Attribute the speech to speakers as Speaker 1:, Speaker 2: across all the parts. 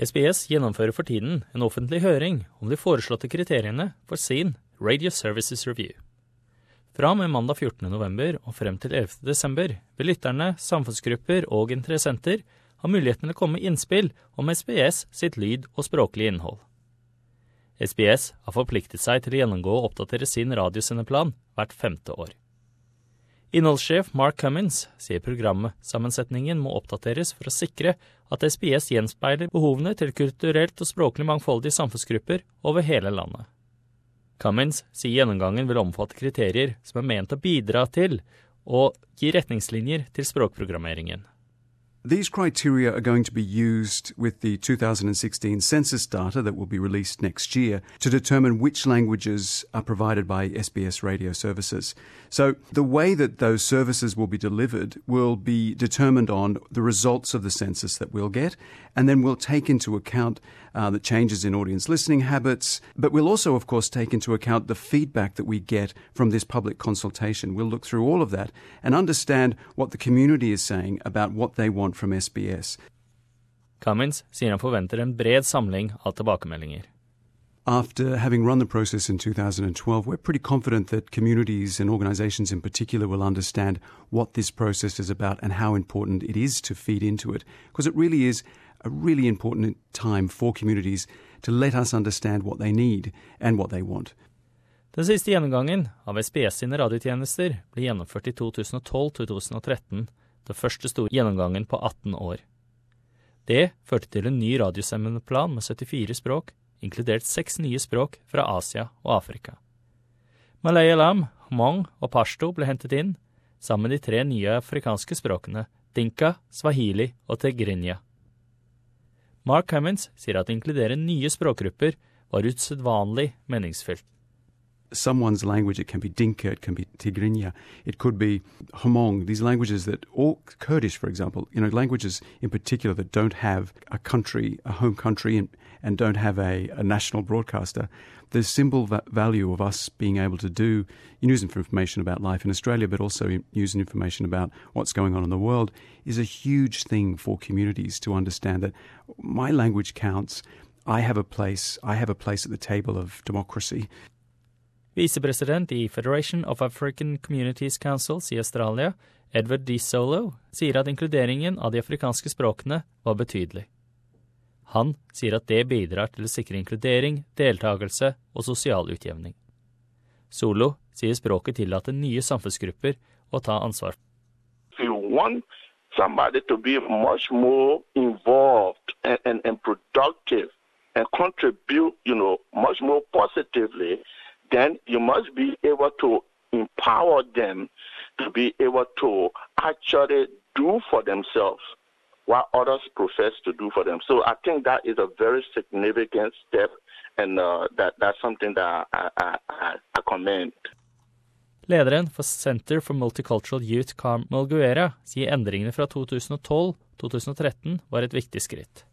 Speaker 1: SBS gjennomfører for tiden en offentlig høring om de foreslåtte kriteriene for sin Radio Services Review. Fra og med mandag 14.11. og frem til 11.12. vil lytterne, samfunnsgrupper og interessenter ha muligheten til å komme med innspill om SBS sitt lyd- og språklige innhold. SBS har forpliktet seg til å gjennomgå og oppdatere sin radiosendeplan hvert femte år. Innholdssjef Mark Cummins sier programsammensetningen må oppdateres for å sikre at SBS gjenspeiler behovene til kulturelt og språklig mangfoldige samfunnsgrupper over hele landet. Cummins sier gjennomgangen vil omfatte kriterier som er ment å bidra til å gi retningslinjer til språkprogrammeringen.
Speaker 2: These criteria are going to be used with the 2016 census data that will be released next year to determine which languages are provided by SBS radio services. So, the way that those services will be delivered will be determined on the results of the census that we'll get, and then we'll take into account uh, the changes in audience listening habits, but we'll also, of course, take into account the feedback that we get from this public consultation. We'll look through all of that and understand what the community is saying about what they want from SBS.
Speaker 1: Cummins sier han forventer en bred samling av tilbakemeldinger.
Speaker 2: After having run the process in 2012, we're pretty confident that communities and organizations in particular will understand what this process is about and how important it is to feed into it. Because it really is a really important time for communities to let us understand what they need and what they want.
Speaker 1: Den siste gjennomgangen av SBS sine radiotjenester ble gjennomført i 2012-2013, den første store gjennomgangen på 18 år. Det førte til en ny radiosendeplan med 74 språk, inkludert seks nye språk fra Asia og Afrika. Malayalam, Hmong og pashto ble hentet inn, sammen med de tre nye afrikanske språkene dinka, swahili og tigrinya. Mark Cummins sier at å inkludere nye språkgrupper var usedvanlig meningsfylt.
Speaker 2: Someone's language. It can be Dinka, it can be Tigrinya, it could be Hmong. These languages that, or Kurdish, for example, you know, languages in particular that don't have a country, a home country, and, and don't have a, a national broadcaster. The symbol va- value of us being able to do news and information about life in Australia, but also news and information about what's going on in the world, is a huge thing for communities to understand that my language counts. I have a place. I have a place at the table of democracy.
Speaker 1: Visepresident i Federation of African Communities Councils i Australia, Edward D. Solo, sier at inkluderingen av de afrikanske språkene var betydelig. Han sier at det bidrar til å sikre inkludering, deltakelse og sosial utjevning. Solo sier språket tillater nye samfunnsgrupper å ta ansvar.
Speaker 3: Somebody to be much more involved and, and, and productive and contribute, you know, much more positively, then you must be able to empower them to be able to actually do for themselves what others profess to do for them. So I think that is a very significant step, and uh, that that's something that I, I, I, I commend.
Speaker 1: Lederen for Center for Multicultural Youth, Carmel Guerra, sier endringene fra 2012-2013 var et viktig skritt.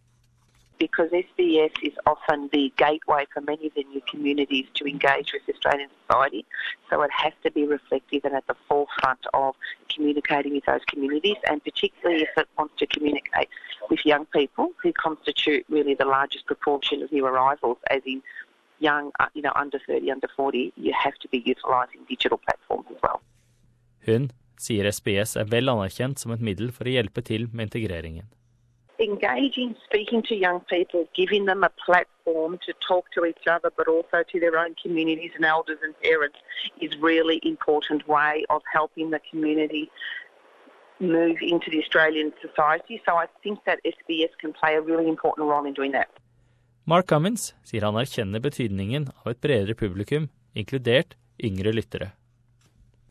Speaker 4: Because SBS is often the gateway for many of the new communities to engage with Australian society. So it has to be reflective and at the forefront of communicating with those communities, and particularly if it wants to communicate with young people who constitute really the largest proportion of new arrivals, as in young, uh, you know, under 30, under 40, you have to be utilising digital platforms as well.
Speaker 1: Hun sier SBS er vel anerkjent som et middel for å hjelpe til med integreringen.
Speaker 4: Engaging, speaking to young people, giving them a platform to talk to each other, but also to their own communities and elders and parents, is really important way of helping the community move into the Australian society. So I think that SBS can play a really important role in doing that.
Speaker 1: Mark Cummins sier han erkjenner betydningen av et bredere publikum, inkludert yngre lyttere.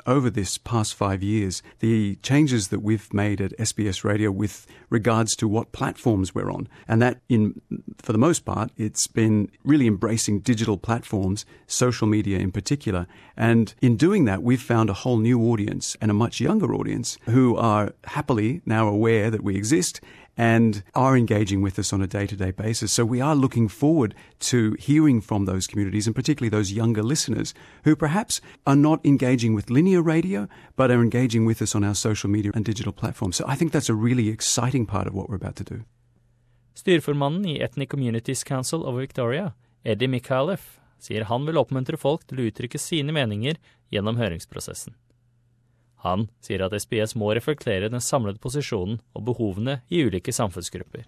Speaker 2: Over this past five years, the changes that we've made at SBS Radio with regards to what platforms we're on, and that in, for the most part, it's been really embracing digital platforms, social media in particular. And in doing that, we've found a whole new audience and a much younger audience who are happily now aware that we exist and are engaging with us on a day to day basis. So we are looking forward to hearing from those communities and particularly those younger listeners who perhaps are not engaging with linear radio but are engaging with us on our social media and digital platforms. So I think that's a really exciting part of what we're about to do.
Speaker 1: Styreformannen i Ethnic Communities Council of Victoria, Eddie Micallef, sier han vil oppmuntre folk til å uttrykke sine meninger gjennom høringsprosessen. Han sier at må reflektere den samlede posisjonen og behovene i ulike samfunnsgrupper.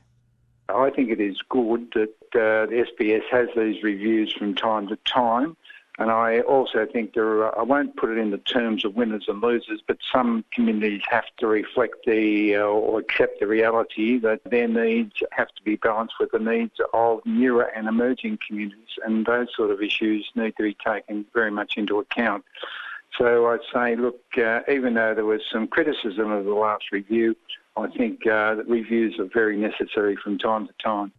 Speaker 5: I think it is good that uh, the SBS has these reviews from time to time. And I also think there are, I won't put it in the terms of winners and losers, but some communities have to reflect the uh, or accept the reality that their needs have to be balanced with the needs of newer and emerging communities. And those sort of issues need to be taken very much into account. So I'd say, look, uh, even though there was some criticism of the last review, I think uh, that reviews are very necessary from time to time.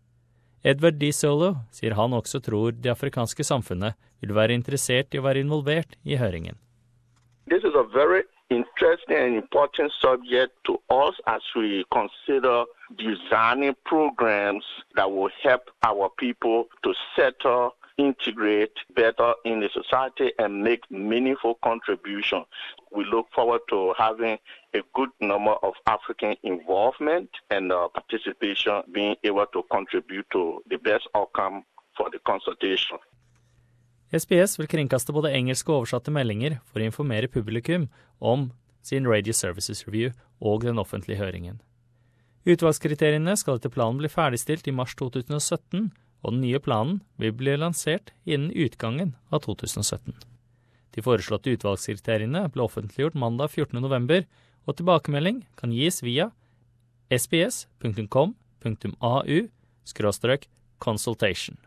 Speaker 1: Edward D. Solo sier han også tror det afrikanske samfunnet vil være interessert i å være involvert i høringen.
Speaker 3: This is a very interesting and important subject to us as we consider designing programs that will help our people to settle integrate better in the society and make meaningful contribution. We look forward to having a good number of African involvement and uh, participation, being able to contribute to the best outcome for the consultation.
Speaker 1: SBS vil kringkaste både engelske og oversatte meldinger for å informere publikum om sin Radio Services Review og den offentlige høringen. Utvalgskriteriene skal etter planen bli ferdigstilt i mars 2017, og den nye planen vil bli lansert innen utgangen av 2017. De foreslåtte utvalgskriteriene ble offentliggjort mandag 14.11, og tilbakemelding kan gis via sbs.com.au consultation.